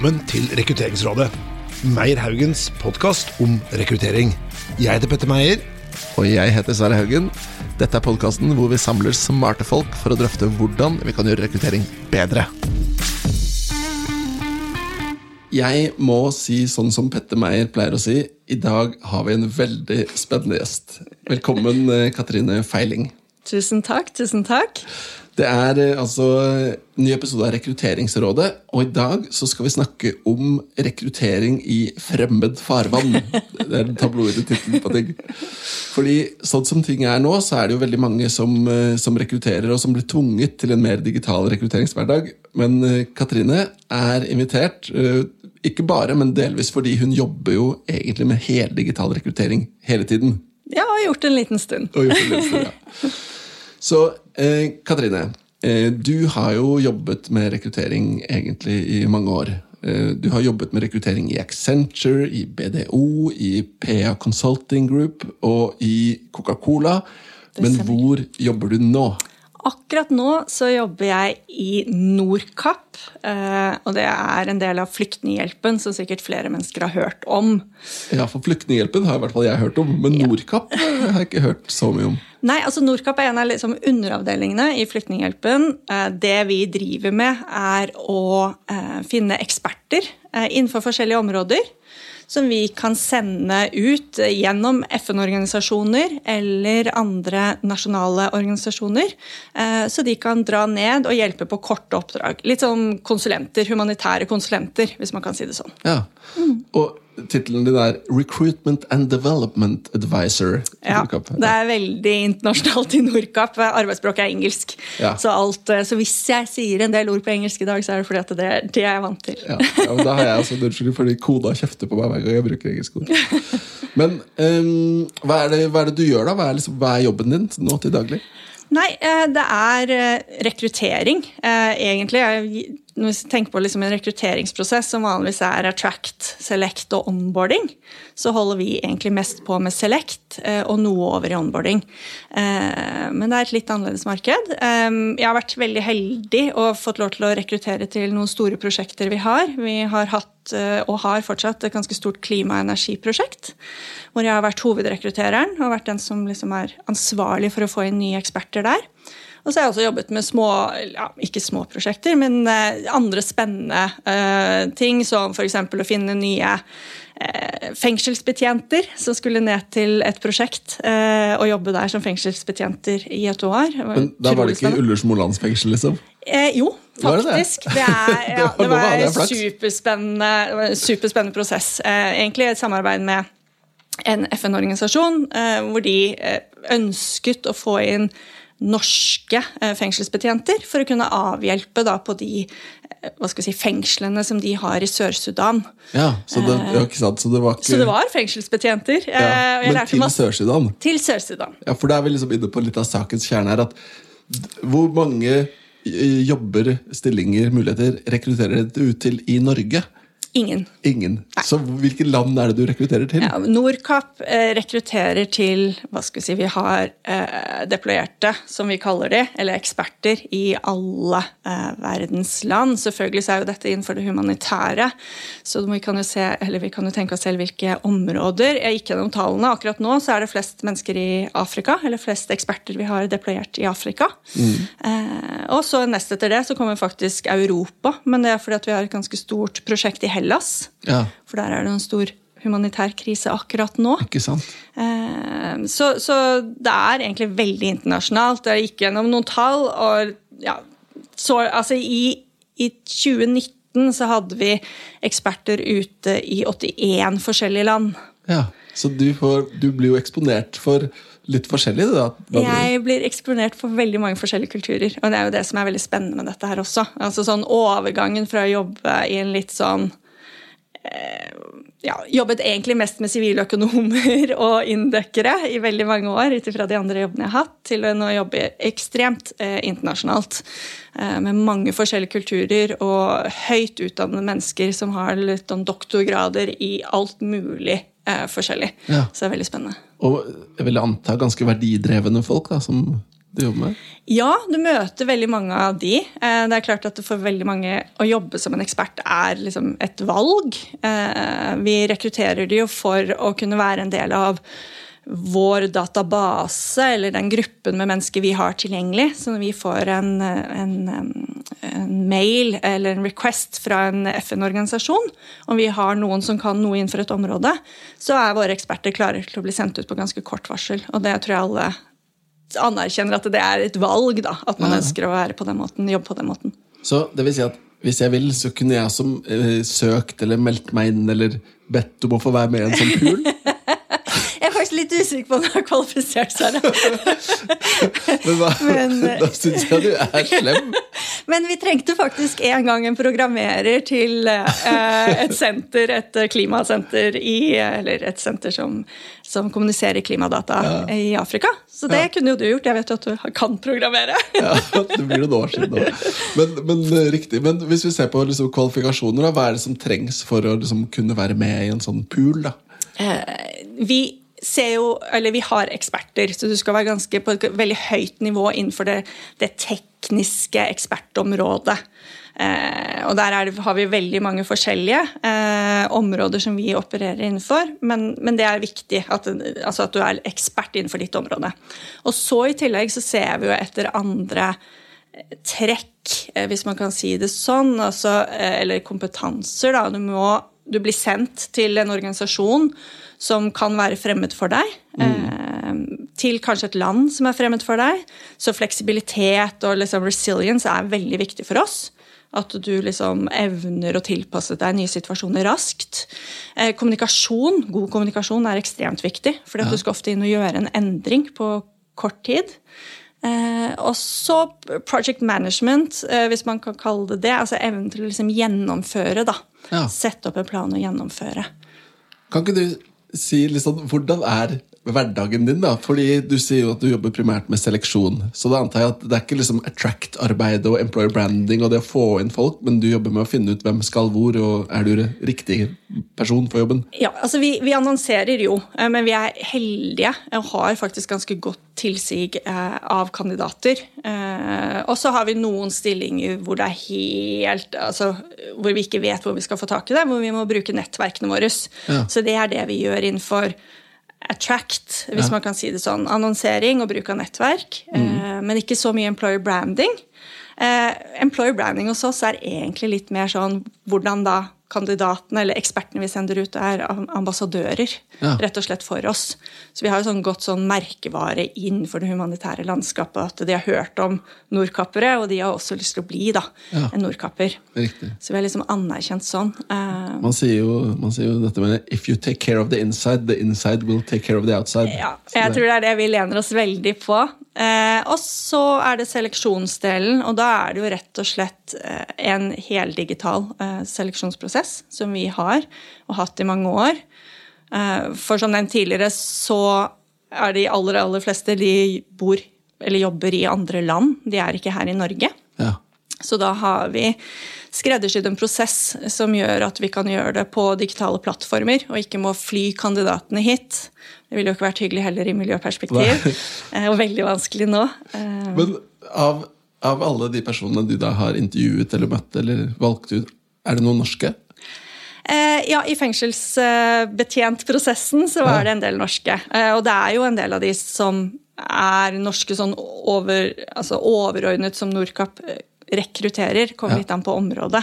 velkommen til Rekrutteringsrådet. Meyer Haugens podkast om rekruttering. Jeg heter Petter Meyer. Og jeg heter Sverre Haugen. Dette er podkasten hvor vi samler smarte folk for å drøfte hvordan vi kan gjøre rekruttering bedre. Jeg må si sånn som Petter Meyer pleier å si, i dag har vi en veldig spennende gjest. Velkommen, eh, Katrine Feiling. Tusen takk, tusen takk. Det er eh, altså ny episode av Rekrutteringsrådet, og i dag så skal vi snakke om rekruttering i fremmed farvann. Det er den tabloide tittelen på ting. Fordi sånn som ting er nå, så er det jo veldig mange som, eh, som rekrutterer, og som blir tvunget til en mer digital rekrutteringshverdag. Men eh, Katrine er invitert, ikke bare, men delvis fordi hun jobber jo egentlig med heldigital rekruttering hele tiden. Ja, og har gjort en liten stund. Og gjort en liten stund, ja. Så eh, Katrine, eh, du har jo jobbet med rekruttering egentlig i mange år. Eh, du har jobbet med rekruttering i Accenture, i BDO, i PA Consulting Group og i Coca-Cola. Men hvor jobber du nå? Akkurat nå så jobber jeg i Norkapp. Eh, og det er en del av Flyktninghjelpen, som sikkert flere mennesker har hørt om. Ja, for Flyktninghjelpen har i hvert fall jeg hørt om, men Norkapp har jeg ikke hørt så mye om. Nei, altså Nordkapp er en av liksom underavdelingene i Flyktninghjelpen. Eh, det vi driver med, er å eh, finne eksperter innenfor forskjellige områder som vi kan sende ut gjennom FN-organisasjoner eller andre nasjonale organisasjoner. Eh, så de kan dra ned og hjelpe på korte oppdrag. Litt som konsulenter, humanitære konsulenter, hvis man kan si det sånn. Ja, mm. og tittelen din er 'Recruitment and Development Advisor'. Ja, det er veldig internasjonalt i Nordkapp. Arbeidsspråket er engelsk. Ja. Så, alt, eh, så, hvis jeg sier en del ord på engelsk i dag, så er det fordi at det, det er vant til. Ja, ja men Da har jeg altså unnskyld fordi koda kjefter på meg hver gang jeg bruker engelsk ord. Men um, hva, er det, hva, er det, du gjør, da? Hva er, liksom, hva er jobben din nå til daglig? Nei, eh, det er eh, rekruttering, egentlig. Når vi tenker på liksom en rekrutteringsprosess som vanligvis er attract, select og onboarding, så holder vi egentlig mest på med select eh, og noe over i onboarding. Eh, men det er et litt annerledes marked. Eh, jeg har vært veldig heldig og fått lov til å rekruttere til noen store prosjekter vi har. Vi har hatt og har fortsatt et ganske stort klima- og energiprosjekt. Hvor jeg har vært hovedrekruttereren og vært den som liksom er ansvarlig for å få inn nye eksperter der. Og så har jeg også jobbet med små, ja, ikke små prosjekter, men eh, andre spennende uh, ting, som f.eks. å finne nye uh, fengselsbetjenter som skulle ned til et prosjekt uh, og jobbe der som fengselsbetjenter i et år. Men Da var det ikke Ullersmolands fengsel, liksom? Eh, jo, faktisk. Det, det, er, ja, det var en superspennende, superspennende prosess. Eh, egentlig et samarbeid med en FN-organisasjon eh, hvor de ønsket å få inn norske eh, fengselsbetjenter for å kunne avhjelpe da, på de eh, hva skal si, fengslene som de har i Sør-Sudan. Ja, så det, ja, ikke sant? Så det var, ikke... så det var fengselsbetjenter. Ja, eh, men til Sør-Sudan? Til Sør-Sudan. Ja, For da er vi liksom inne på litt av sakens kjerne her. at Hvor mange jobber, stillinger, muligheter rekrutterer dere ut til i Norge? Ingen. Ingen. Så hvilke land er det du rekrutterer til? Ja, Nordkapp eh, rekrutterer til hva skal Vi si, vi har eh, deployerte, som vi kaller de, eller eksperter, i alle eh, verdens land. Selvfølgelig så er jo dette innenfor det humanitære, så vi kan jo, se, vi kan jo tenke oss selv hvilke områder. Jeg gikk gjennom tallene. Akkurat nå så er det flest mennesker i Afrika, eller flest eksperter vi har deployert i Afrika. Mm. Eh, og så nest etter det så kommer faktisk Europa, men det er fordi at vi har et ganske stort prosjekt i Hellas Hellas. Ja. For der er det en stor humanitær krise akkurat nå. Ikke sant? Eh, så, så, det er egentlig veldig internasjonalt. Jeg gikk gjennom noen tall, og ja, så, altså i, i 2019 så hadde vi eksperter ute i 81 forskjellige land. Ja, Så du, får, du blir jo eksponert for litt forskjellig? Da, jeg blir eksponert for veldig mange forskjellige kulturer. Og det er jo det som er veldig spennende med dette her også. Altså sånn Overgangen fra å jobbe i en litt sånn ja, jobbet egentlig mest med siviløkonomer og inndøkkere i veldig mange år, ut ifra de andre jobbene jeg har hatt, til å nå jobbe ekstremt eh, internasjonalt. Eh, med mange forskjellige kulturer og høyt utdannede mennesker som har litt om doktorgrader i alt mulig eh, forskjellig. Ja. Så det er veldig spennende. Og jeg vil anta ganske verdidrevne folk, da, som du jobber med? Ja, du møter veldig mange av de. Eh, det er klart at For veldig mange å jobbe som en ekspert er liksom et valg. Eh, vi rekrutterer de jo for å kunne være en del av vår database, eller den gruppen med mennesker vi har tilgjengelig. Så når vi får en, en, en mail eller en request fra en FN-organisasjon om vi har noen som kan noe innenfor et område, så er våre eksperter klare til å bli sendt ut på ganske kort varsel. Og det tror jeg alle anerkjenner at det er et valg, da, at man ja. ønsker å være på den måten, jobbe på den måten. Så det vil si at hvis jeg vil, så kunne jeg som eh, søkt eller meldt meg inn eller bedt om å få være med i en sånn pool? litt usikker på om jeg har kvalifisert seg. men hva, men, da syns jeg du er slem. Men vi trengte faktisk en gang en programmerer til uh, et senter, et klimasenter i Eller et senter som, som kommuniserer klimadata ja. i Afrika. Så det ja. kunne jo du gjort. Jeg vet jo at du kan programmere. ja, Det blir noen år siden da. Men, men, eh, riktig. Men hvis vi ser på liksom, kvalifikasjoner, da, hva er det som trengs for å liksom, kunne være med i en sånn pool? da? Vi ser jo, eller vi har eksperter, så du skal være ganske på et veldig høyt nivå innenfor det, det tekniske ekspertområdet. Eh, og der det, har vi veldig mange forskjellige eh, områder som vi opererer innenfor. Men, men det er viktig at, altså at, du er ekspert innenfor ditt område. Og så i tillegg så ser vi jo etter andre eh, trekk, eh, hvis man kan si det sånn, altså, eh, eller kompetanser. Da. Du, må, du blir sendt til en organisasjon som kan være fremmed for deg, mm. eh, til kanskje et land som er fremmed for deg. Så fleksibilitet og liksom resilience er veldig viktig for oss. At du liksom evner å tilpasse deg nye situasjoner raskt. Eh, kommunikasjon, God kommunikasjon er ekstremt viktig, for ja. du skal ofte inn og gjøre en endring på kort tid. Eh, og så project management, eh, hvis man kan kalle det det. Altså evnen til å liksom gjennomføre. da. Ja. Sette opp en plan og gjennomføre. Kan ikke du si litt sånn, hvordan er hverdagen din? da? Fordi Du sier jo at du jobber primært med seleksjon. Så da antar jeg at det er ikke liksom attract-arbeid og employer branding og det å få inn folk, men du jobber med å finne ut hvem skal hvor, og er du riktig person for jobben? Ja, altså vi, vi annonserer jo, eh, men vi er heldige og har faktisk ganske godt tilsig eh, av kandidater. Eh, og så har vi noen stillinger hvor det er helt altså, hvor vi ikke vet hvor vi skal få tak i det, hvor vi må bruke nettverkene våre. Ja. Så det er det vi gjør innenfor attract, hvis ja. man kan si det sånn. Annonsering og bruk av nettverk. Mm. Eh, men ikke så mye employer branding. Eh, employer branding hos oss er egentlig litt mer sånn hvordan da kandidatene eller ekspertene vi sender ut, er ambassadører ja. rett og slett for oss. Så vi har jo sånn godt sånn merkevare innenfor det humanitære landskapet. At de har hørt om nordkappere, og de har også lyst til å bli da, ja. en nordkapper. Riktig. Så vi er liksom anerkjent sånn. Uh, man, sier jo, man, sier jo, dette med 'if you take care of the inside, the inside will take care of the outside'. Ja, jeg tror det er det vi lener oss veldig på. Uh, og så er det seleksjonsdelen, og da er det jo rett og slett uh, en heldigital seleksjonsprosess prosess som vi har og hatt i mange år. Eh, for som nevnt tidligere, så er de aller, aller fleste de bor eller jobber i andre land. De er ikke her i Norge. Ja. Så da har vi skreddersydd en prosess som gjør at vi kan gjøre det på digitale plattformer, og ikke må fly kandidatene hit. Det ville jo ikke vært hyggelig heller i miljøperspektiv, Nei. Eh, og veldig vanskelig nå. Eh, Men av, av, alle de personene du da har intervjuet eller møtt eller valgt ut, er det noen norske? Eh, ja, i fengselsbetjentprosessen så var det en del norske. Eh, og det er jo en del av de som er norske sånn over, altså overordnet som Nordkapp eh, rekrutterer. Kommer litt an på området.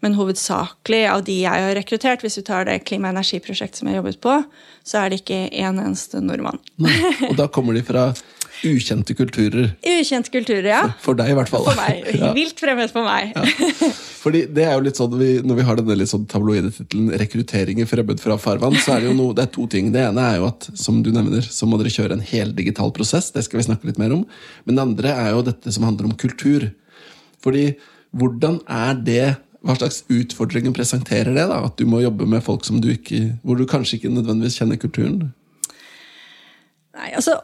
Men hovedsakelig av de jeg har rekruttert, hvis du tar det klima- og energiprosjektet som jeg har jobbet på, så er det ikke en eneste nordmann. Nei. Og da kommer de fra ukjente kulturer. Ukjente kulturer, ja. For, deg, i hvert fall. For meg. ja. Vilt fremmed for meg. Ja. Fordi det er jo litt sånn, vi, Når vi har denne litt sånn tabloide tittelen 'Rekruttering i fremmed fra farvann', så er det jo noe, det er to ting. Det ene er jo at som du nevner, så må dere kjøre en heldigital prosess. Det skal vi snakke litt mer om. Men det andre er jo dette som handler om kultur. Fordi hvordan er det hva slags utfordringer presenterer det? da, At du må jobbe med folk som du ikke, hvor du kanskje ikke nødvendigvis kjenner kulturen? Nei, altså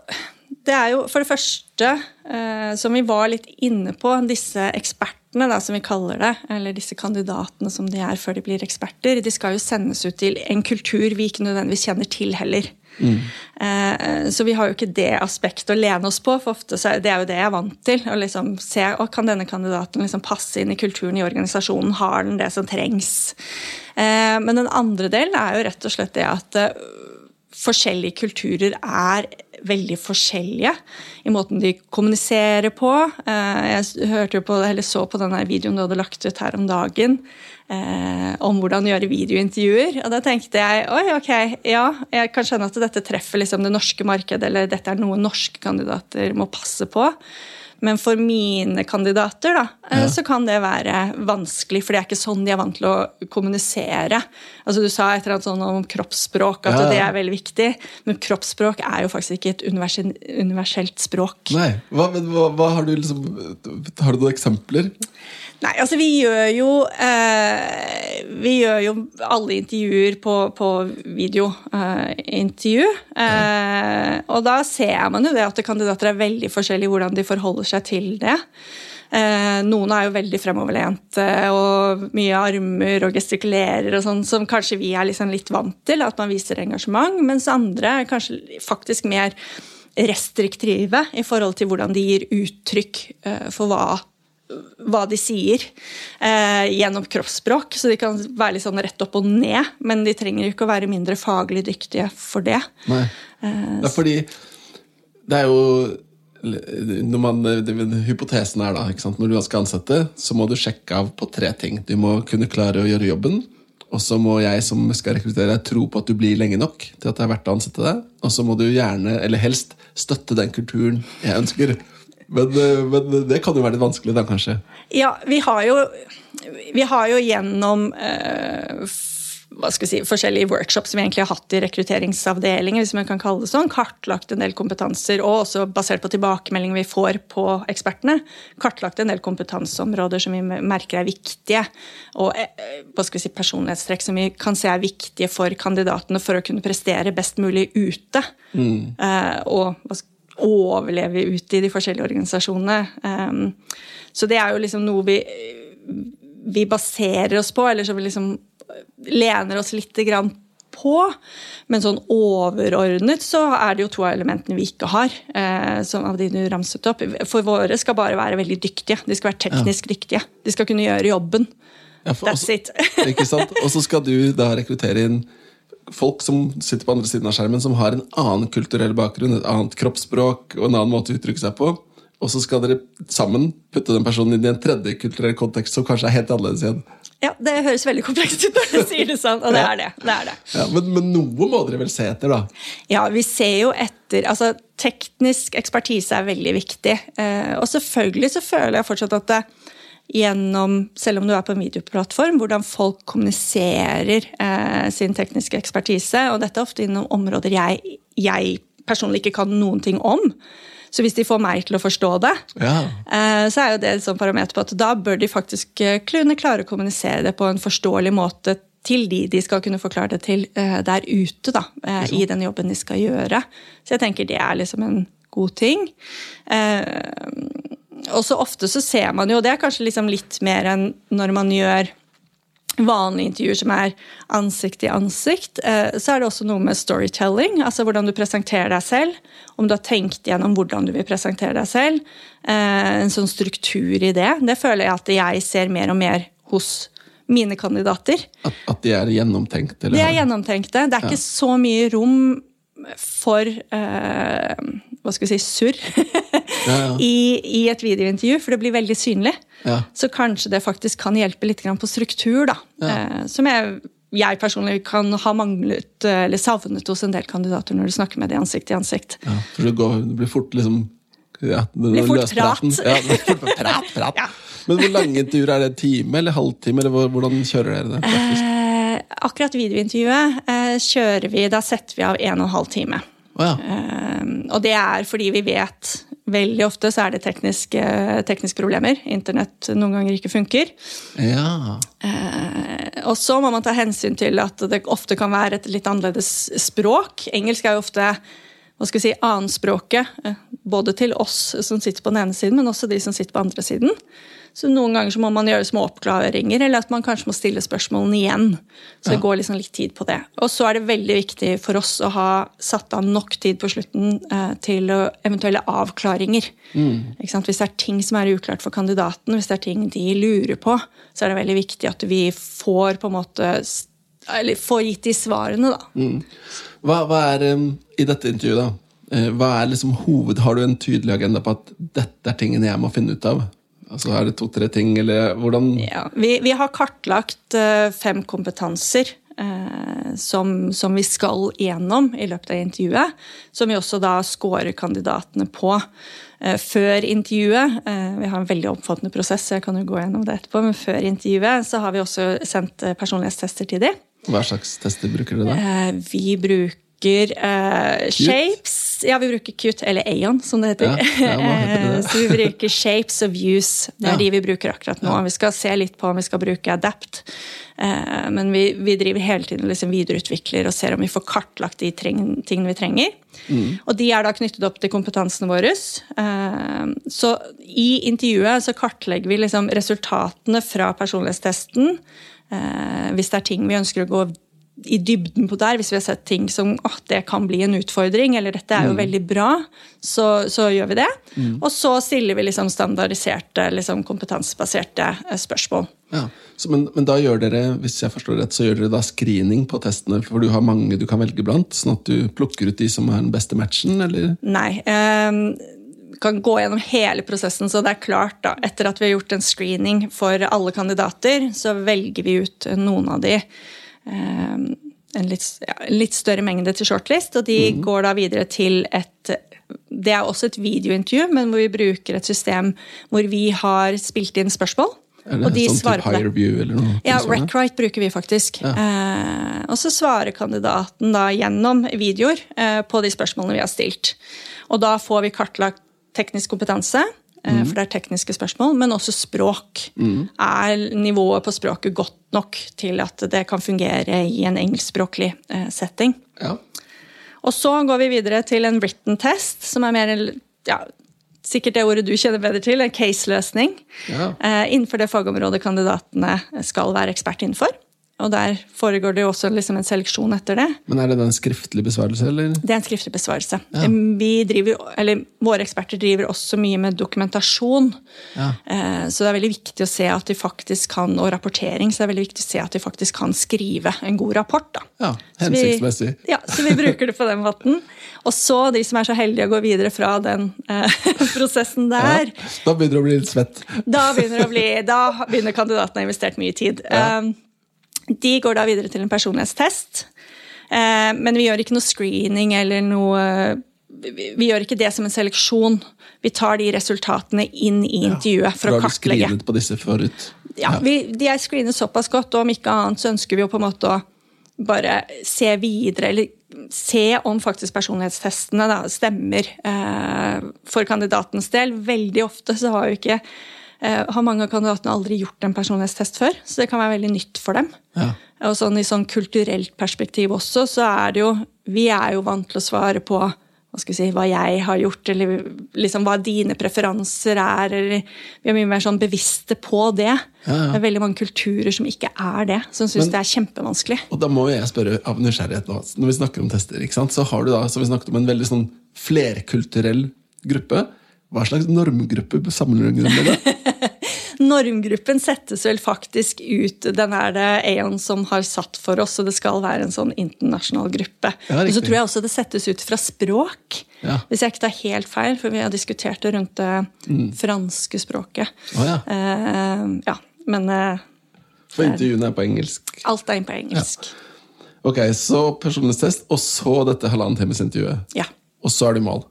det er jo for det første, eh, som vi var litt inne på, disse ekspertene, da, som vi kaller det, eller disse kandidatene som de er før de blir eksperter, de skal jo sendes ut til en kultur vi ikke nødvendigvis kjenner til heller. Mm. så vi har jo ikke det aspektet å lene oss på, for ofte så er det er jo det jeg er vant til. Å liksom se om kan denne kandidaten liksom passe inn i kulturen i organisasjonen, har den det som trengs? Eh, men den andre delen er jo rett og slett det at eh, forskjellige kulturer er veldig forskjellige i måten de kommuniserer på. Jeg hørte på, eller så på denne videoen du hadde lagt ut her om dagen eh, om hvordan gjøre videointervjuer. Og da tenkte jeg oi, ok, ja, jeg kan skjønne at dette treffer liksom det norske markedet, eller dette er noe norske kandidater må passe på. Men for mine kandidater da, eh, ja. så kan det være vanskelig, for det er ikke sånn de er vant til å kommunisere. Altså Du sa et eller annet sånn om kroppsspråk, at ja, ja. det er veldig viktig. Men kroppsspråk er jo faktisk ikke et universelt språk. Nei, hva, hva, hva har, du liksom, har du noen eksempler? Nei, altså vi gjør jo eh, Vi gjør jo alle intervjuer på, på videointervju. Eh, eh, og da ser man jo det at kandidater er veldig forskjellige hvordan de forholder seg til det. Eh, noen er jo veldig fremoverlente og mye armer og gestikulerer og sånn, som kanskje vi er liksom litt vant til, at man viser engasjement, mens andre er kanskje faktisk mer restriktive i forhold til hvordan de gir uttrykk eh, for hva hva de sier eh, gjennom kroppsspråk. Så de kan være litt sånn rett opp og ned, men de trenger ikke å være mindre faglig dyktige for det. Nei. Eh, det er fordi det er jo når man, Hypotesen er da, når du skal ansette, så må du sjekke av på tre ting. Du må kunne klare å gjøre jobben. Og så må jeg som skal rekruttere deg, tro på at du blir lenge nok til at det er verdt å ansette deg. Og så må du gjerne, eller helst, støtte den kulturen jeg ønsker. Men, eh, men, det kan jo være litt vanskelig, da, kanskje? Ja, vi har jo, vi har jo gjennom eh, hva skal si, forskjellige workshops som vi egentlig har hatt i rekrutteringsavdelinger, hvis man kan kalle det sånn, kartlagt en del kompetanser, og også basert på tilbakemeldinger vi får på ekspertene, kartlagt en del kompetanseområder som vi merker er viktige, og eh, hva skal vi si, personlighetstrekk som vi kan se er viktige for kandidatene for å kunne prestere best mulig ute. Mm. Eh, og hva skal overleve ute i de forskjellige organisasjonene. Um, så det er jo liksom noe vi, vi baserer oss på, eller så vi liksom lener oss litt grann på. Men sånn overordnet så er det jo to av elementene vi ikke har. Eh, som av de du ramset opp. For våre skal bare være veldig dyktige. De skal være teknisk ja. dyktige. De skal kunne gjøre jobben. Ja, That's også, it. ikke sant? Og så skal du da rekruttere inn folk som sitter på andre siden av skjermen, som har en annen kulturell bakgrunn, et annet kroppsspråk og en annen måte å uttrykke seg på. Og så skal dere sammen putte den personen inn i en tredje kulturell kontekst som kanskje er helt annerledes igjen. Ja, Det høres veldig komplekst ut når du sier det sånn, og det er det. det, er det. Ja, men, men, noe må dere vel se etter, da? Ja, vi ser jo etter altså Teknisk ekspertise er veldig viktig. Eh, og selvfølgelig så føler jeg fortsatt at det, gjennom, selv om du er på en videoplattform, hvordan folk kommuniserer eh, sin tekniske ekspertise. Og dette er ofte innom områder jeg, jeg, personlig ikke kan noen ting om. Så hvis de får meg til å forstå det, ja. eh, så er jo det et sånt parameter på at da bør de faktisk eh, kunne klare å kommunisere det på en forståelig måte til de de skal kunne forklare det til eh, der ute, da, i den jobben de skal gjøre. Så jeg tenker det er liksom en god ting. Og så ofte så ser man jo, og det er kanskje liksom litt mer enn når man gjør vanlige intervjuer som er ansikt i ansikt, eh, så er det også noe med storytelling. Altså hvordan du presenterer deg selv. Om du har tenkt gjennom hvordan du vil presentere deg selv. Eh, en sånn struktur i det. Det føler jeg at jeg ser mer og mer hos mine kandidater. At, at de er gjennomtenkte? Eller? De er gjennomtenkte. Det er ja. ikke så mye rom for eh, hva skal vi si, surr ja, ja. I, I, et videointervju, for det blir veldig synlig. Ja. Så kanskje det faktisk kan hjelpe litt på struktur, da. Eh, som jeg, jeg, personlig kan ha manglet eller savnet hos en del kandidater når du snakker med dem ansikt til ansikt. Ja, for det, går, det blir fort liksom ja, det blir fort prat. Ja, prat, prat. Men hvor lange intervjuer er det? Time eller halvtime? eller Hvordan kjører dere det? Faktisk? Akkurat videointervjuet eh, kjører vi, da setter vi av en og en halv time. Oh, ja. eh, og det er fordi vi vet Veldig ofte så er det tekniske, tekniske problemer. Internett noen ganger ikke funker. Ja. Eh, og så må man ta hensyn til at det ofte kan være et litt annerledes språk. Engelsk er jo ofte hva skal vi si, annenspråket. eh, Både til oss som sitter på den ene siden, men også de som sitter på andre siden. Så noen ganger så må man gjøre små oppklaringer, eller at man kanskje må stille spørsmålene igjen. Så det går liksom litt tid på det. Og så er det veldig viktig for oss å ha satt av nok tid på slutten eh, til eventuelle avklaringer. Sant? Hvis det er ting som er uklart for kandidaten, hvis det er ting de lurer på, så er det veldig viktig at vi får på en måte eller får gitt de svarene, da. Hva, hva er um, i dette intervjuet, da? Eh, Hva er liksom hoved... Har du en tydelig agenda på at dette er tingene jeg må finne ut av? Altså Er det to-tre ting, eller hvordan Ja, vi, vi har kartlagt eh, fem kompetanser eh, som, som vi skal gjennom i løpet av intervjuet. Som vi også da scorer kandidatene på eh, før intervjuet. Eh, vi har en veldig omfattende prosess, så jeg kan jo gå gjennom det etterpå. Men før intervjuet så har vi også sendt eh, personlighetstester til dem. Hva slags tester bruker dere da? Eh, vi bruker eh, shapes Ja, vi bruker Qt, eller Aon, som det heter. Ja, ja, heter det? Eh, Så vi bruker shapes of use. Det er de vi bruker akkurat nå. Vi skal se litt på om vi skal bruke Adapt. Eh, Men vi, vi driver hele tiden liksom videreutvikler og ser om vi får kartlagt de tingene vi trenger. Mm. Og de er da knyttet opp til kompetansene våre. Eh, Så i intervjuet så kartlegger vi liksom resultatene fra personlighetstesten. Hvis det er ting vi ønsker å gå i dybden på der, hvis vi har sett ting som at det kan bli en utfordring, eller dette er jo veldig bra, så, så gjør vi det. Og så stiller vi liksom standardiserte, liksom kompetansebaserte eh, spørsmål. Ja. Så, men, men da gjør dere hvis jeg forstår rett, så gjør dere da screening på testene, for du har mange du kan velge blant, sånn at du plukker ut de som er den beste matchen, eller? Nei. Eh, kan gå gjennom hele prosessen, så det er klart da, Etter at vi har gjort en screening for alle kandidater, så velger vi ut noen av de. Eh, en litt, ja, litt større mengde til shortlist, og de går da videre til et Det er også et videointervju, men hvor vi bruker et system hvor vi har spilt inn spørsmål. Eller, og de sånn svarer på det. view eller noe? Ja, tilsvarende? RecRite bruker vi faktisk. Eh, og så svarer kandidaten da gjennom videoer eh, på de spørsmålene vi har stilt. Og da får vi kartlagt teknisk kompetanse, eh, for det er tekniske spørsmål, men også språk. Er nivået på språket godt nok til at det kan fungere i en engelskspråklig eh, setting? Ja. Og så går vi videre til en written test, som er mer ja, sikkert det ordet du kjenner bedre til, en case-løsning. Ja. Eh, innenfor det fagområdet kandidatene skal være ekspert innenfor. Og der foregår det jo også liksom en seleksjon etter det. Men er det en skriftlig besvarelse, eller? Det er en skriftlig besvarelse. Ja. Vi driver, eller Våre eksperter driver også mye med dokumentasjon. Ja. Eh, Så det er veldig viktig å se at de faktisk kan, og rapportering, så det er veldig viktig å se at de faktisk kan skrive en god rapport. da. Ja, Så vi- hensiktsmessig. Ja, så vi bruker det på den måten. Og så de som er så heldige å gå videre fra den eh, prosessen der. Ja. Da begynner det å bli litt svett. Da begynner, å bli, da begynner kandidaten å ha investert mye tid. Ja. Um, De går da videre til en personlighetstest. Eh, Men vi gjør ikke noe screening eller noe vi, gjør ikke det som en seleksjon. Vi tar de resultatene inn i intervjuet for Da å har du på disse forut. Ja, vi, De er screenet såpass godt, og om ikke annet så ønsker vi jo på en måte å bare se videre, eller se om faktisk personlighetstestene da, stemmer eh, for kandidatens del. Veldig ofte så har jo ikke har mange av kandidatene aldri gjort en personlighetstest før, så det kan være veldig nytt for dem. Ja. Og sånn I sånn kulturelt perspektiv også, så er det jo Vi er jo vant til å svare på hva skal si, hva jeg har gjort, eller liksom hva dine preferanser er. eller Vi er mye mer sånn bevisste på det. Ja, ja. Det er veldig mange kulturer som ikke er det, som syns det er kjempevanskelig. Og da må jeg spørre av nysgjerrighet nå. Når vi snakker om tester, så har du da, som vi snakket om, en veldig sånn flerkulturell gruppe. Hva slags normgruppe sammenligner du med det? Normgruppen settes vel faktisk ut. Den er det Aon som har satt for oss, og det skal være en sånn internasjonal gruppe. Ja, og så tror jeg også det settes ut fra språk. Ja. Hvis jeg ikke tar helt feil, for vi har diskutert det rundt det franske språket. Oh, ja. Uh, ja, men uh, For intervjuene er på engelsk. alt er på engelsk. Ok, Så personlighetstest, og så dette halvannen times intervjuet. Ja. Og så er du i mål.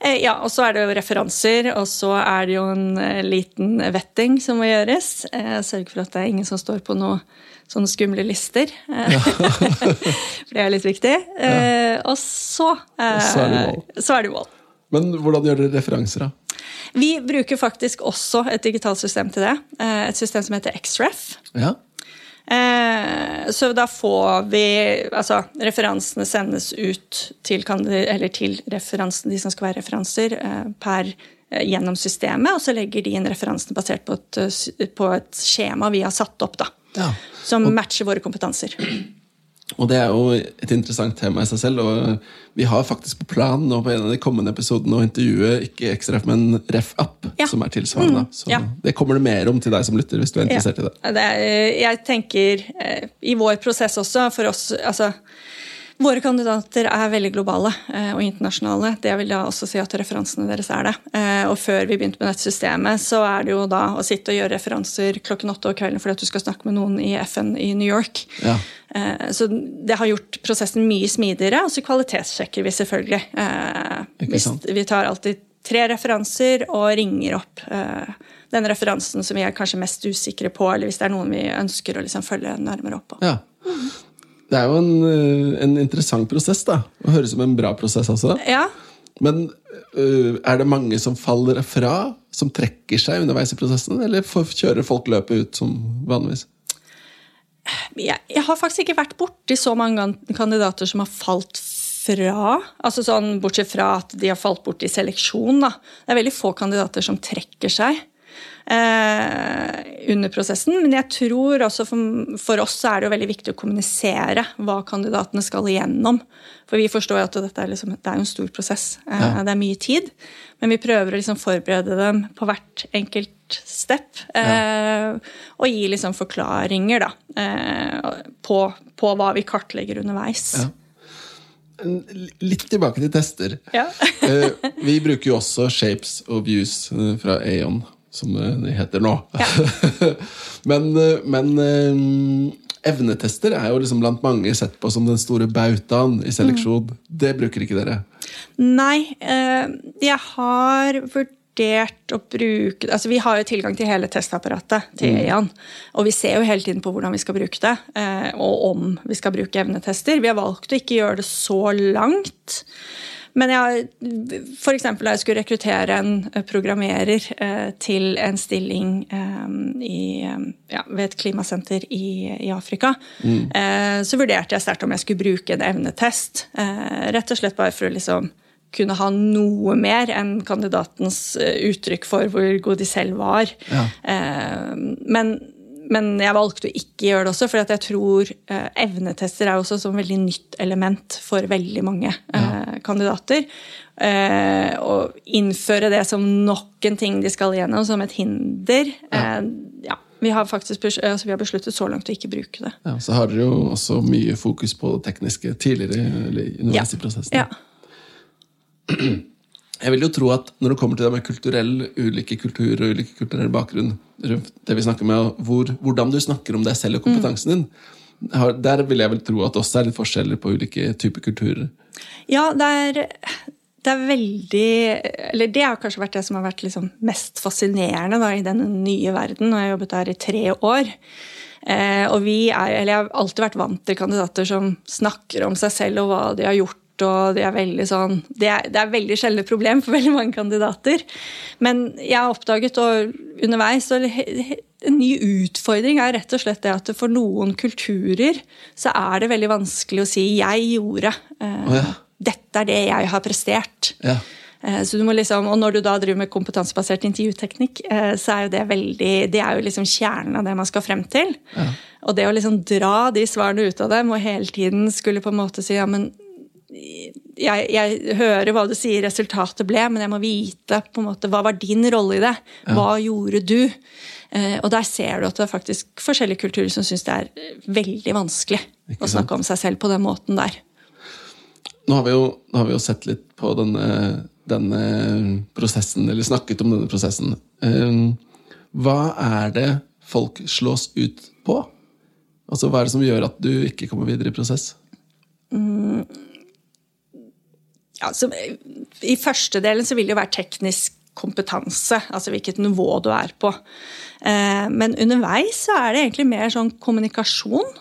Eh, Ja, og så er det jo referanser, og så er det jo en eh, liten vetting som må gjøres. Eh, Sørge for at det er ingen som står på noen sånne skumle lister. Ja. For det er litt viktig. Ja. Og så, så er det jo mål. Men hvordan gjør dere referanser, da? Vi bruker faktisk også et digitalt system til det. Et system som heter XREF. Ja, Eh, så da får vi Altså, referansene sendes ut til, eller til referansen, de som skal være referanser, eh, per eh, gjennom systemet, og så legger de inn referansene basert på et, på et skjema vi har satt opp, da. Ja. Som matcher våre kompetanser. Og det er jo et interessant tema i seg selv. og Vi har faktisk på planen nå på en av de kommende episodene å intervjue ikke XRF, men RefUp, ja. som er tilsvarende. Mm, så ja. Det kommer det mer om til deg som lytter, hvis du er interessert ja. i det. det er, jeg tenker eh, i vår prosess også, for oss altså Våre kandidater er veldig globale eh, og internasjonale. Det vil da også si at referansene deres er det. Eh, og før vi begynte med dette systemet, så er det jo da å sitte og gjøre referanser klokken åtte om kvelden fordi at du skal snakke med noen i FN i New York. Ja. Eh, så det har gjort prosessen mye smidigere, og så kvalitetssjekker vi selvfølgelig. Vi tar alltid tre referanser og ringer opp den referansen som vi er kanskje mest usikre på, eller hvis det er noen vi ønsker å liksom følge nærmere opp på. Ja. Det er jo en, eh, en interessant prosess, da. Det høres ut som en bra prosess også. Ja. Men uh, er det mange som faller fra, som trekker seg underveis i prosessen? Eller kjører folk løpet ut som vanligvis? Jeg, jeg har faktisk ikke vært borti så mange kandidater som har falt fra. altså sånn, Bortsett fra at de har falt bort i seleksjon. Da. Det er veldig få kandidater som trekker seg under prosessen. Men jeg tror også for, for, oss er det jo veldig viktig å kommunisere hva kandidatene skal igjennom. For vi forstår at dette er, liksom, det er en stor prosess. Eh, ja. Det er mye tid. Men vi prøver å liksom forberede dem på hvert enkelt step. Eh, ja. Og gi liksom forklaringer da, eh, på, på, hva vi kartlegger underveis. Ja. Litt tilbake til tester. Ja. Eh, vi bruker jo også shapes og views eh, fra Aeon som det heter nå. Ja. men, men um, evnetester er jo liksom blant mange sett på som den store bautaen i seleksjon. Mm. Det bruker ikke dere? Nei. Jeg har vurdert å bruke altså Vi har jo tilgang til hele testapparatet til mm. EAN. Og vi ser jo hele tiden på hvordan vi skal bruke det, og om vi skal bruke evnetester. Vi har valgt å ikke gjøre det så langt. Men jeg, for eksempel da jeg skulle rekruttere en eh, programmerer eh, til en stilling eh, i, ja, ved et klimasenter i, i Afrika, mm. så vurderte jeg sterkt om jeg skulle bruke en evnetest. Rett og slett bare for å liksom kunne ha noe mer enn kandidatens uttrykk for hvor god de selv var. Ja. men men jeg valgte å ikke gjøre det også, for jeg tror eh, evnetester er også et veldig nytt element for veldig mange eh, ja. kandidater. Eh, å innføre det som nok en ting de skal igjennom, som et hinder ja. Ja. Vi har faktisk altså vi har besluttet så langt å ikke bruke det. Ja, Så har dere jo også mye fokus på det tekniske tidligere underveis i prosessen. Ja. Jeg vil jo tro at når det kommer til det med kulturell, ulike kulturer og ulike kulturell bakgrunn, det vi snakker med, hvor, hvordan du snakker om deg selv og kompetansen din, der vil jeg vel tro at det også er litt forskjeller på ulike typer kulturer. Ja, det er, det er veldig Eller det har kanskje vært det som har vært liksom mest fascinerende da, i den nye verden. Og jeg har jobbet der i tre år. Eh, og vi er, eller Jeg har alltid vært vant til kandidater som snakker om seg selv og hva de har gjort og de er veldig sånn Det er, det er veldig sjeldne problem for veldig mange kandidater. Men jeg har oppdaget og underveis og En ny utfordring er rett og slett det at for noen kulturer så er det veldig vanskelig å si 'jeg gjorde'. Oh, ja. Dette er det jeg har prestert. Ja. Eh, så du må liksom, og når du da driver med kompetansebasert intervjuteknikk, eh, så er jo det veldig, det er jo liksom kjernen av det man skal frem til. Ja. Og det å liksom dra de svarene ut av dem og hele tiden skulle på en måte si ja, men jeg, jeg, hører hva du sier resultatet ble, men jeg må vite på en måte, hva var din rolle i det. Hva ja. gjorde du? Eh, og der ser du at det er faktisk forskjellige kulturer som syns det er veldig vanskelig å snakke om seg selv på den måten der. Nå har vi jo, har vi jo sett litt på denne, denne, prosessen, eller snakket om denne prosessen. Eh, hva er det folk slås ut på? Altså, Hva er det som gjør at du ikke kommer videre i prosess? Mm ja, så, I første delen så vil det jo være teknisk kompetanse, altså hvilket nivå du er på. Eh, men underveis så er det egentlig mer sånn kommunikasjon.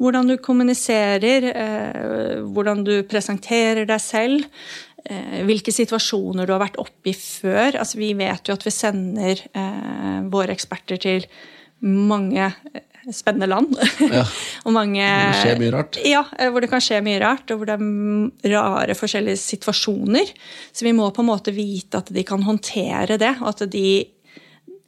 Hvordan du kommuniserer, eh, hvordan du presenterer deg selv. Eh, hvilke situasjoner du har vært oppi før. Altså, vi vet jo at vi sender våre eksperter til mange spennende land. Ja. og mange Det skjer mye rart. Ja, hvor det kan skje mye rart, og hvor det er rare forskjellige situasjoner. Så vi må på en måte vite at de kan håndtere det, og at de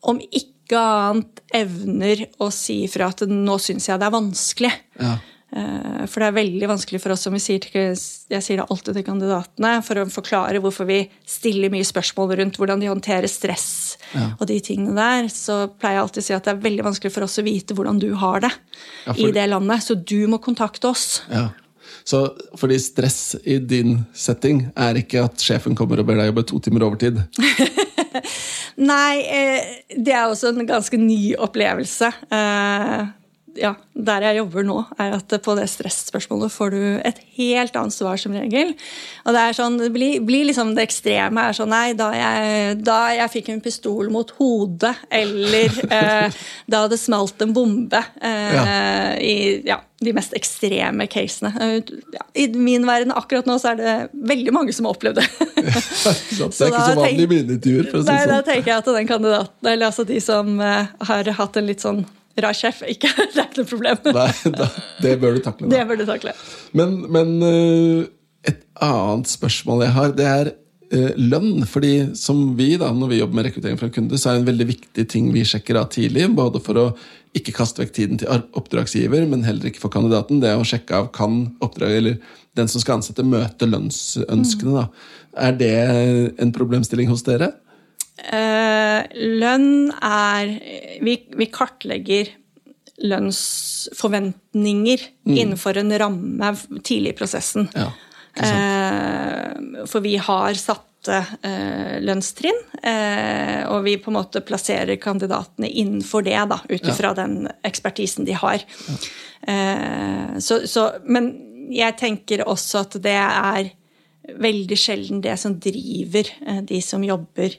om ikke annet evner å si fra at nå syns jeg det er vanskelig. Ja. Eh, For det er veldig vanskelig for oss, som vi sier til, jeg sier det alltid til kandidatene, for å forklare hvorfor vi stiller mye spørsmål rundt hvordan de håndterer stress Ja. og de tingene der. Så pleier jeg alltid å si at det er veldig vanskelig for oss å vite hvordan du har det Ja, for- i det landet. Så du må kontakte oss. Ja. Så fordi stress i din setting er ikke at sjefen kommer og ber deg jobbe to timer overtid. Nei, eh, det er også en ganske ny opplevelse. Ja, Der jeg jobber nå, er at på det stresspørsmålet får du et helt annet svar som regel. Og det er sånn, det blir, blir liksom det ekstreme er sånn Nei, da jeg, da jeg fikk en pistol mot hodet, eller eh, da det smalt en bombe eh, Ja. i ja, de mest ekstreme casene. Eh, Ja, I min verden akkurat nå så er det veldig mange som har opplevd det. Så det Så er ikke så vanlig i mine intervjuer. for å si det da sånn. tenker jeg at den kandidaten, eller altså de som eh, har hatt en litt sånn rar sjef, ikke det er ikke noe problem. Nei, da, det bør du takle. Det bør du takle. Men, men eh, et annet spørsmål jeg har, det er eh, lønn. Fordi som vi, da, når vi jobber med rekruttering fra kunder, kunde, så er det en veldig viktig ting vi sjekker av tidlig. Både for å ikke kaste vekk tiden til oppdragsgiver, men heller ikke for kandidaten. Det er å sjekke av kan oppdrag, eller den som skal ansette, møte lønnsønskene. Da. Er det en problemstilling hos dere? Eh, lønn er vi, vi kartlegger lønnsforventninger innenfor en ramme tidlig i prosessen. Ja. Eh, for vi har satte eh, lønnstrinn, eh, og vi på en måte plasserer kandidatene innenfor det, ut ifra den ekspertisen de har. Eh, så, så, men jeg tenker også at det er veldig sjelden det som driver eh, de som jobber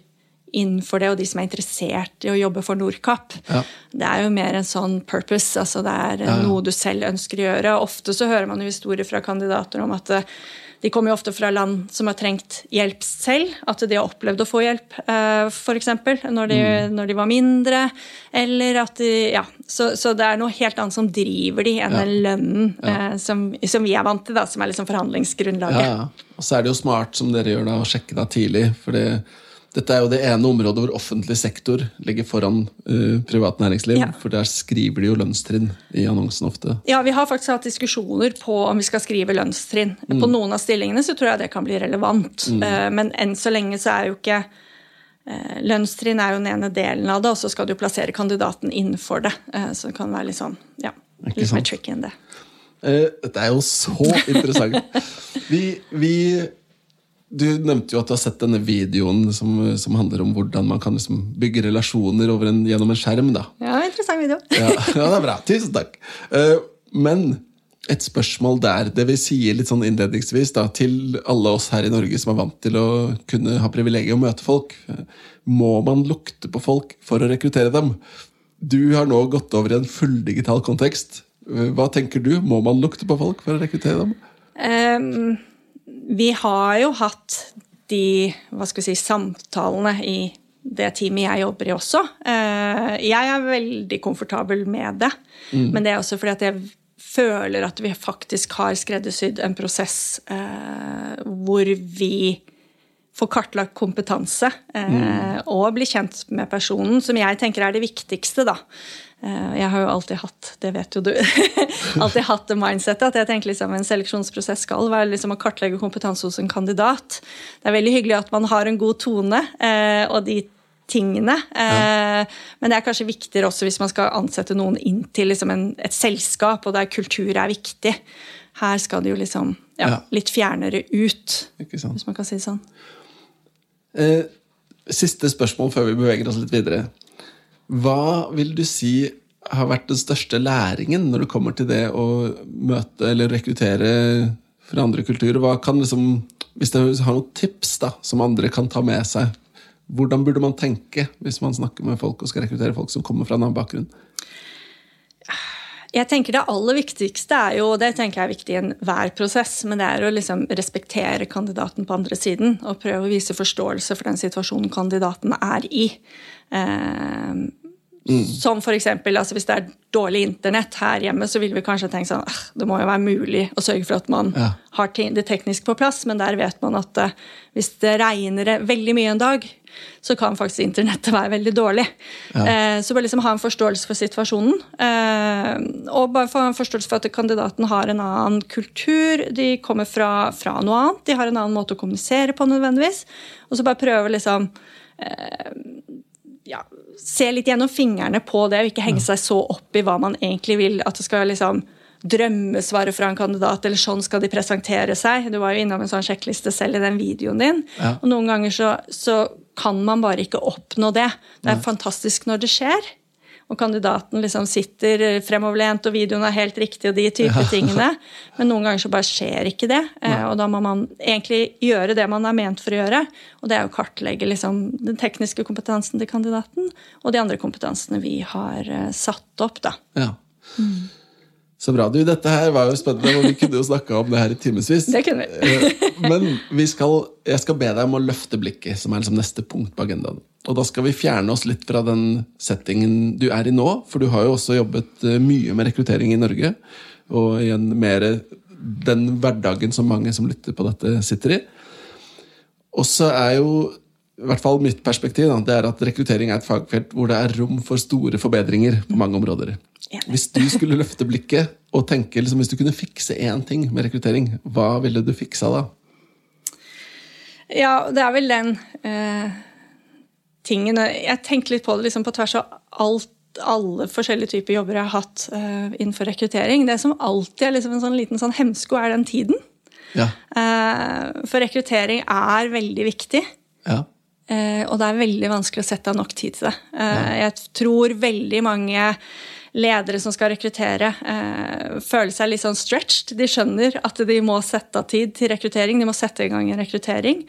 innenfor det, og de som er interessert i å jobbe for Nordkapp. Ja. Det er jo mer en sånn purpose, altså det er Ja, ja. noe du selv ønsker å gjøre. Ofte så hører man jo historier fra kandidater om at eh, de kommer jo ofte fra land som har trengt hjelp selv. At de har opplevd å få hjelp, eh, f.eks. Når, de, Mm. når de var mindre. Eller at de Ja. Så, så det er noe helt annet som driver de enn Ja. den lønnen eh, som, som vi er vant til, da, som er liksom forhandlingsgrunnlaget. Ja, ja. Og så er det jo smart, som dere gjør da, å sjekke da tidlig. For det, dette er jo det ene området hvor offentlig sektor ligger foran uh, privat næringsliv. Ja. For der skriver de jo lønnstrinn i annonsen ofte. Ja, vi har faktisk hatt diskusjoner på om vi skal skrive lønnstrinn. Mm. På noen av stillingene så tror jeg det kan bli relevant. Eh, Men enn så lenge så er jo ikke uh, Lønnstrinn er jo den ene delen av det, og så skal du plassere kandidaten innenfor det. Så det kan være litt sånn, ja, Ikke litt mer tricky enn det. Dette er jo så interessant. vi, vi Du nevnte jo at du har sett denne videoen som, som handler om hvordan man kan liksom bygge relasjoner en, gjennom en skjerm. da. Ja, interessant video. Ja, ja, det er bra. Tusen takk. Eh, men et spørsmål der, det vi sier litt sånn innledningsvis da, til alle oss her i Norge som er vant til å kunne ha privilegiet å møte folk. Må man lukte på folk for å rekruttere dem? Du har nå gått over i en fulldigital kontekst. Hva tenker du? Må man lukte på folk for å rekruttere dem? Ehm, vi har jo hatt de si, samtalene i det teamet jeg jobber i også. Eh, jeg er veldig komfortabel med det, men det er også fordi at jeg føler at vi faktisk har skreddersydd en prosess eh, hvor vi får kartlagt kompetanse mm. og blir kjent med personen, som jeg tenker er det viktigste. da. Eh, jeg har jo alltid hatt det vet jo du, alltid hatt det mindsettet at jeg tenker liksom en seleksjonsprosess skal være liksom å kartlegge kompetanse hos en kandidat. Det er veldig hyggelig at man har en god tone eh, og de tingene. Ja. Men det er kanskje viktigere også hvis man skal ansette noen inn til liksom en, et selskap, og der kultur er viktig. Her skal det jo liksom ja, Ja. litt fjernere ut, hvis man kan si det sånn. Eh, siste spørsmål før vi beveger oss litt videre. Hva vil du si har vært den største læringen når det kommer til det å møte eller rekruttere fra andre kulturer? Hva kan liksom, hvis du har noen tips da, som andre kan ta med seg, hvordan burde man tenke hvis man snakker med folk og skal rekruttere folk som kommer fra en annen bakgrunn? Jeg tenker Det aller viktigste er jo, og det tenker jeg er viktig i enhver prosess, men det er å liksom respektere kandidaten på andre siden og prøve å vise forståelse for den situasjonen kandidaten er i. Eh, Som for eksempel, altså Hvis det er dårlig internett her hjemme, så vil vi kanskje tenke sånn «Ah, det må jo være mulig å sørge for at man Ja. har det teknisk på plass, men der vet man at eh, hvis det regner veldig mye en dag, så kan faktisk internettet være veldig dårlig. Eh, så bare liksom ha en forståelse for situasjonen. Eh, og bare få en forståelse for at kandidaten har en annen kultur. De kommer fra, fra noe annet. De har en annen måte å kommunisere på nødvendigvis. Og så bare prøve liksom ja, se litt gjennom fingrene på det, og ikke henge seg så opp i hva man egentlig vil. At det skal liksom drømmesvaret fra en kandidat, eller sånn skal de presentere seg. Du var jo innom en sånn sjekkliste selv i den videoen din. Ja. Og noen ganger så, så kan man bare ikke oppnå det. Det er fantastisk når det skjer. Og kandidaten liksom sitter fremoverlent, og videoen er helt riktig, og de type tingene. Men noen ganger så bare skjer ikke det. Eh, og da må man egentlig gjøre det man er ment for å gjøre. Og det er å kartlegge liksom den tekniske kompetansen til kandidaten, og de andre kompetansene vi har eh, satt opp, da. Ja. Så bra. Du, dette her var jo spennende, og vi kunne jo snakka om det her i timevis. Eh, Men vi skal, jeg skal be deg om å løfte blikket, som er liksom neste punkt på agendaen. Og da skal vi fjerne oss litt fra den settingen du er i nå, for du har jo også jobbet eh, mye med rekruttering i Norge, og igjen mer den hverdagen som mange som lytter på dette, sitter i. Og så er jo i hvert fall mitt perspektiv da, det er at rekruttering er et fagfelt hvor det er rom for store forbedringer på mange områder. Hvis du skulle løfte blikket og tenke liksom, hvis du kunne fikse én ting med rekruttering, hva ville du fiksa da? Ja, det er vel den eh, tingen Jeg tenker litt på det liksom på tvers av alt, alle forskjellige typer jobber jeg har hatt eh, innenfor rekruttering. Det som alltid er liksom en sånn liten sånn hemsko, er den tiden. Ja. Eh, for rekruttering er veldig viktig. ja. Eh, og det er veldig vanskelig å sette av nok tid til det. Eh, jeg tror veldig mange ledere som skal rekruttere, eh, føler seg litt sånn stretched. De skjønner at de må sette av tid til rekruttering, de må sette i gang en rekruttering.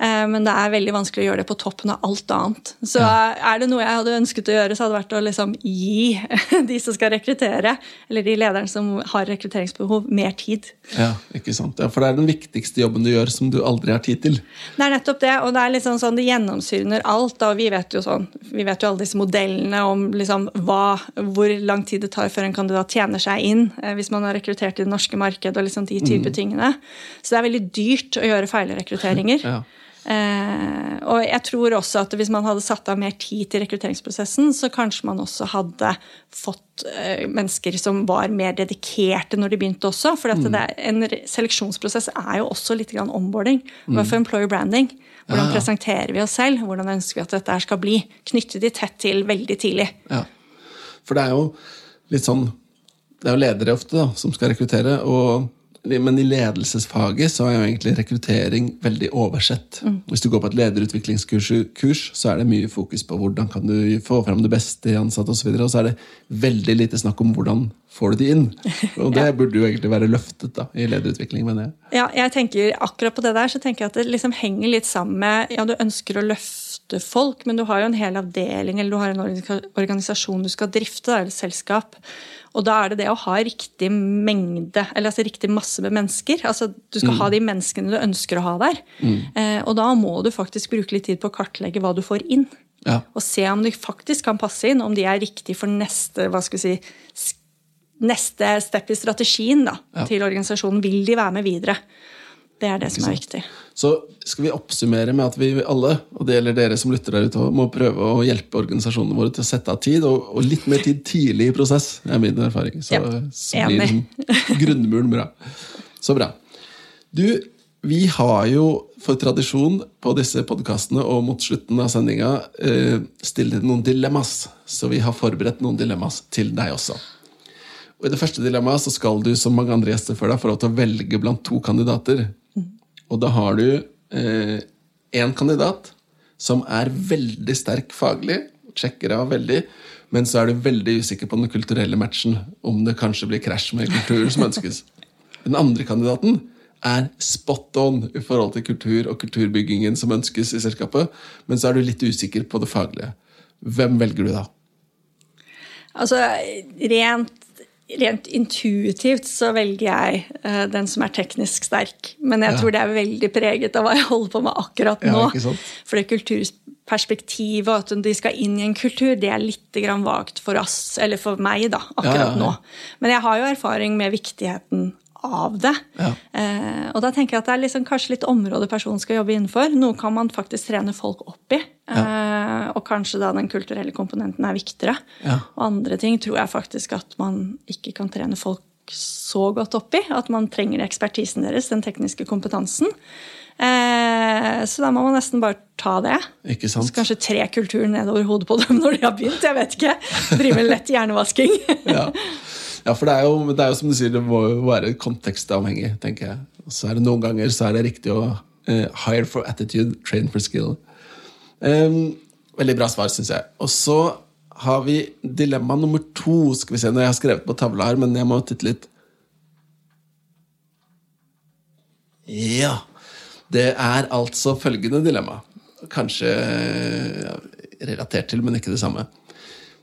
Eh, men det er veldig vanskelig å gjøre det på toppen av alt annet. Så er det noe jeg hadde ønsket å gjøre, så hadde det vært å liksom gi de som skal rekruttere, eller de lederne som har rekrutteringsbehov, mer tid. Ja, ikke sant. Ja, for det er den viktigste jobben du gjør som du aldri har tid til. Det er nettopp det, og det er liksom sånn, det gjennomsyrer alt. Og vi vet jo sånn, vi vet jo alle disse modellene om liksom hva, hvor lang tid det tar før en kandidat tjener seg inn eh, hvis man har rekruttert i det norske markedet og liksom de type tingene. Så det er veldig dyrt å gjøre feilrekrutteringer. Ja. Eh, og jeg tror også at hvis man hadde satt av mer tid til rekrutteringsprosessen, så kanskje man også hadde fått eh, mennesker som var mer dedikerte når de begynte også. For mm. er, en seleksjonsprosess er jo også litt grann onboarding. Mm. For employer branding. Hvordan Ja. presenterer vi oss selv? Hvordan ønsker vi at dette skal bli? Knytte de tett til veldig tidlig. Ja. For det er jo litt sånn Det er jo ledere ofte da, som skal rekruttere. Og, men i ledelsesfaget så er jo egentlig rekruttering veldig oversett. Hvis du går på et lederutviklingskurs, kurs, så er det mye fokus på hvordan kan du få fram det beste i ansatte osv. Og, så videre, og så er det veldig lite snakk om hvordan får du de inn. Og det burde jo egentlig være løftet da, i lederutvikling, mener jeg. Ja, jeg tenker akkurat på det der, så tenker jeg at det liksom henger litt sammen med Ja, du ønsker å løfte folk, men du har jo en hel avdeling eller du har en organisa- organisasjon du skal drifte, da, eller selskap. Og da er det det å ha riktig mengde, eller altså riktig masse med mennesker. Altså Du skal ha de menneskene du ønsker å ha der. Eh, og da må du faktisk bruke litt tid på å kartlegge hva du får inn. Ja. Og se om de faktisk kan passe inn, om de er riktig for neste hva skal vi si, neste step i strategien da, Ja. til organisasjonen. Vil de være med videre? Det er det som er viktig. Så skal vi oppsummere med at vi alle, og det gjelder dere som lytter der ute, må prøve å hjelpe organisasjonene våre til å sette av tid, og, og litt mer tid tidlig i prosess. Er min erfaring. Så, Ja, så blir liksom grunnmuren bra. Så bra. Du, vi har jo for tradisjon på disse podkastene og mot slutten av sendinga eh, stille noen dilemmas. Så vi har forberedt noen dilemmas til deg også. Og I det første dilemmaet så skal du som mange andre gjester før deg få lov til å velge blant to kandidater. Og da har du én kandidat som er veldig sterk faglig, sjekker av veldig, men så er du veldig usikker på den kulturelle matchen, om det kanskje blir krasj med kulturen som ønskes. Den andre kandidaten er spot on i forhold til kultur og kulturbyggingen som ønskes i selskapet, men så er du litt usikker på det faglige. Hvem velger du da? Altså, rent, rent intuitivt så velger jeg uh, den som er teknisk sterk. Men jeg Ja. tror det er veldig preget av hva jeg holder på med akkurat nå. Ja. For det kulturperspektivet, og at de skal inn i en kultur, det er litt grann vagt for oss, eller for meg, da, akkurat ja. nå. Men jeg har jo erfaring med viktigheten av det. Ja. Eh, og da tenker jeg at det er liksom kanskje litt område personen skal jobbe innenfor. Noe kan man faktisk trene folk opp i. Eh, og kanskje da den kulturelle komponenten er viktigere. Ja. Og andre ting tror jeg faktisk at man ikke kan trene folk så godt opp i. At man trenger ekspertisen deres, den tekniske kompetansen. Eh, så da må man nesten bare ta det. Ikke Så kanskje tre kulturen nedover hodet på dem når de har begynt. jeg vet ikke. Drive med lett hjernevasking. Ja. ja, for det er, jo, det er jo som du sier, det må jo være kontekstavhengig, tenker jeg. Og så er det noen ganger så er det riktig å eh, hire for attitude, train for skill. Um, veldig bra svar, syns jeg. Og så har vi dilemma nummer to. Skal vi se når jeg har skrevet på tavla her, men jeg må titte litt. Ja. Det er altså følgende dilemma. Kanskje ja, relatert til, men ikke det samme.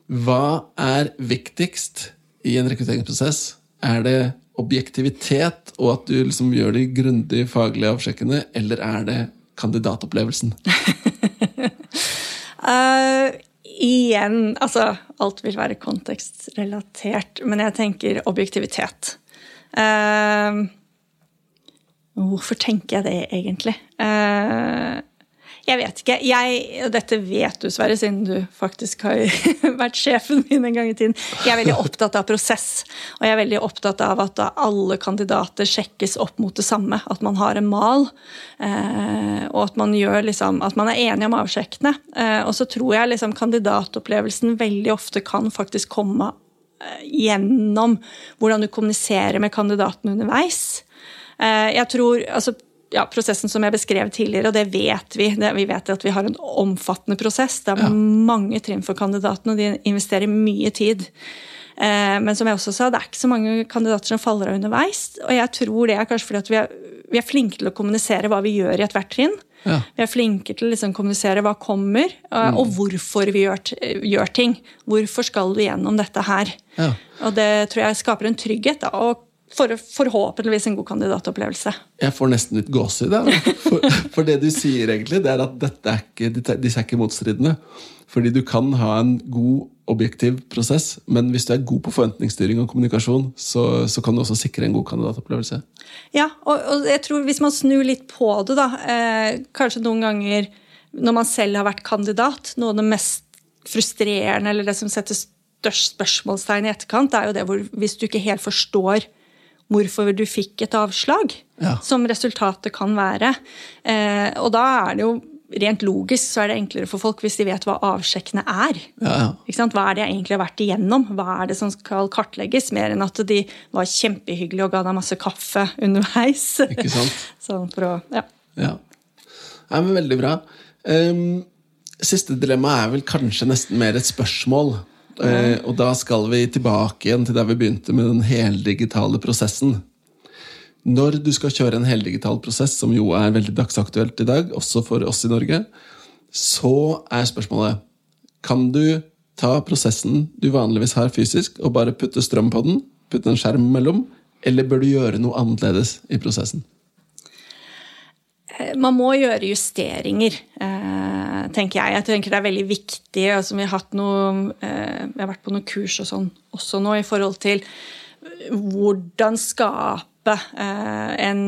Hva er viktigst i en rekrutteringsprosess? Er det objektivitet og at du liksom gjør de grundig faglige avsjekkene, eller er det kandidatopplevelsen? uh, igjen, altså alt vil være kontekstrelatert, men jeg tenker objektivitet. Uh, hvorfor tenker jeg det egentlig? Eh, jeg vet ikke. Jeg, og dette vet du, Sverre, siden du faktisk har vært sjefen min en gang i tiden. Jeg er veldig opptatt av prosess, og jeg er veldig opptatt av at alle kandidater sjekkes opp mot det samme. At man har en mal, eh, og at man, liksom, at man er enig om avsjekkene. Eh, og så tror jeg liksom kandidatopplevelsen veldig ofte kan faktisk komme eh, gjennom hvordan du kommuniserer med kandidaten underveis. Jeg tror, altså ja, prosessen som jeg beskrev tidligere, og det vet vi. Det, vi vet at vi har en omfattende prosess. Det er Ja. mange trinn for kandidatene, og de investerer mye tid. Eh, men som jeg også sa, det er ikke så mange kandidater som faller av underveis. Og jeg tror det er kanskje fordi at vi er, vi er flinke til å kommunisere hva vi gjør i ethvert trinn. Ja. Vi er flinke til å liksom kommunisere hva kommer, eh, og hvorfor vi gjør, gjør ting. Hvorfor skal du gjennom dette her? Ja. Og det tror jeg skaper en trygghet, da, og for, forhåpentligvis en god kandidatopplevelse. Jeg får nesten litt gåsehud. For, for det du sier, egentlig, det er at dette er ikke, disse er ikke motstridende. Fordi du kan ha en god, objektiv prosess, men hvis du er god på forventningsstyring og kommunikasjon, så, så kan du også sikre en god kandidatopplevelse. Ja, og, og jeg tror hvis man snur litt på det, da eh, Kanskje noen ganger når man selv har vært kandidat, noe av det mest frustrerende eller det som setter størst spørsmålstegn i etterkant, er jo det hvor hvis du ikke helt forstår hvorfor du fikk et avslag, Ja. som resultatet kan være. Eh, og da er det jo rent logisk så er det enklere for folk hvis de vet hva avsjekkene er. Ja, ja. Ikke sant? Hva er det jeg egentlig har vært igjennom? Hva er det som skal kartlegges? Mer enn at de var kjempehyggelige og ga deg masse kaffe underveis. Ikke sant? sånn for å, ja. Ja. Nei, men Veldig bra. Um, siste dilemma er vel kanskje nesten mer et spørsmål. Eh, og da skal vi tilbake igjen til der vi begynte med den heldigitale prosessen. Når du skal kjøre en heldigital prosess, som jo er veldig dagsaktuelt i dag, også for oss i Norge, så er spørsmålet Kan du ta prosessen du vanligvis har fysisk, og bare putte strøm på den? Putte en skjerm mellom? Eller bør du gjøre noe annerledes i prosessen? Man må gjøre justeringer, eh, tenker jeg. Jeg tenker det er veldig viktig. Altså, vi, har noe, eh, vi har vært på noen kurs og sånn også nå i forhold til hvordan skape eh, en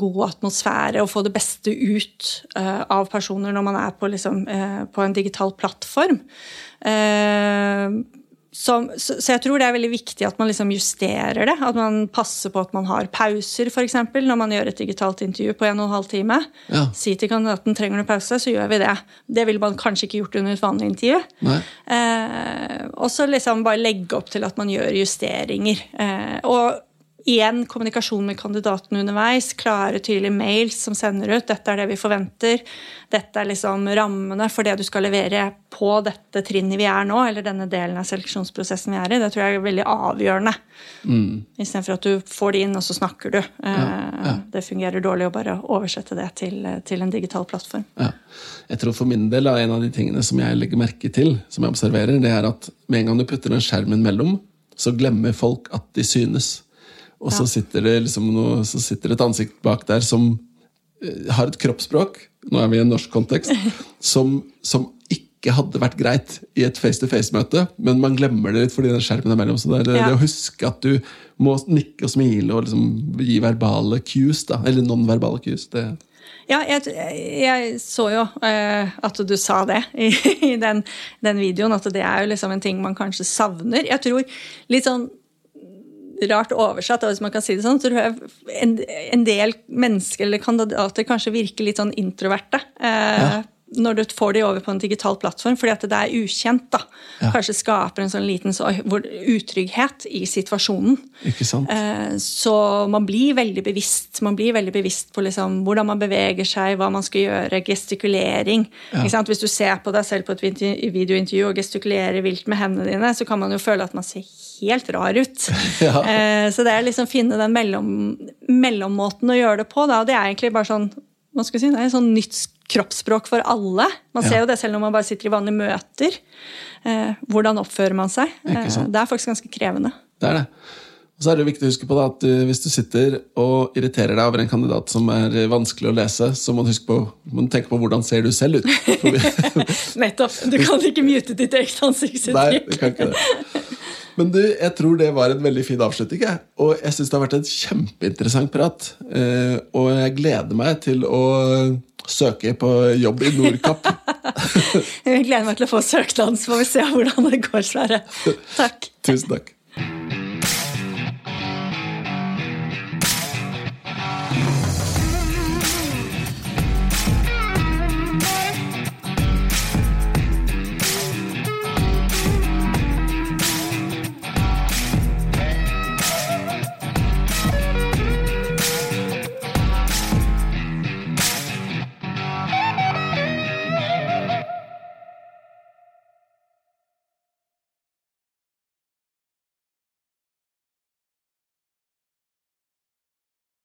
god atmosfære og få det beste ut eh, av personer når man er på, liksom, eh, på en digital plattform. Som, så, så jeg tror det er veldig viktig at man liksom justerer det. At man passer på at man har pauser, f.eks. når man gjør et digitalt intervju på en og en halv time. Ja. Si til kandidaten trenger du pause, så gjør vi det. Det ville man kanskje ikke gjort under et vanlig intervju. Eh, og så liksom bare legge opp til at man gjør justeringer. Eh, og igjen kommunikasjon med kandidaten underveis. Klare, tydelige mails som sender ut. 'Dette er det vi forventer'. Dette er liksom rammene for det du skal levere på dette trinnet vi er nå, eller denne delen av seleksjonsprosessen vi er i. Det tror jeg er veldig avgjørende. Mm. Istedenfor at du får det inn, og så snakker du. Eh, Det fungerer dårlig å bare oversette det til, til en digital plattform. Ja. Jeg tror for min del er en av de tingene som jeg legger merke til, som jeg observerer, det er at med en gang du putter den skjermen mellom, så glemmer folk at de synes. Og så, sitter det liksom noe, så sitter det et ansikt bak der som eh, har et kroppsspråk, nå er vi i en norsk kontekst, som, som ikke hadde vært greit i et face-to-face-møte, men man glemmer det litt fordi den skjermen er mellom. Så det er det, Ja. det å huske at du må nikke og smile og liksom gi verbale cues, da, eller non-verbale cues. det Ja, jeg, jeg så jo uh, at du sa det i, i den, den videoen, at det er jo liksom en ting man kanskje savner. Jeg tror litt sånn rart oversatt, hvis man kan si det sånn, så tror jeg en, del mennesker eller kandidater kanskje virker litt sånn introverte. Eh, Når du får de over på en digital plattform, fordi at det er ukjent. da. Ja. Kanskje skaper en sånn liten så, utrygghet i situasjonen. Ikke sant? Eh, Så man blir veldig bevisst Man blir veldig bevisst på liksom hvordan man beveger seg, hva man skal gjøre, gestikulering. Ikke sant? Hvis du ser på deg selv på et videointervju og gestikulerer vilt med hendene dine, så kan man jo føle at man ser helt rar ut. Ja. Eh, Så det er liksom finne den mellom, mellommåten å gjøre det på. Da. Og det er egentlig bare sånn hva skal jeg si, det er en sånn nytt kroppsspråk for alle. Man ser Ja. jo det selv når man bare sitter i vanlige møter. Eh, hvordan oppfører man seg? Eh. Det er faktisk ganske krevende. Det er det. Og så er det viktig å huske på da, at du, hvis du sitter og irriterer deg over en kandidat som er vanskelig å lese, så må du på, må du tenke på hvordan ser du selv ut. Nettopp. Du kan ikke mute ditt eget Nei, ansiktsuttrykk. kan ikke det. Men du, jeg tror det var en veldig fin avslutning. Jeg. Og jeg syns det har vært en kjempeinteressant prat. Eh, og jeg gleder meg til å søke på jobb i Nordkapp. Jeg gleder meg til å få søknaden, så får vi se hvordan det går, Sverre. Takk. Tusen takk.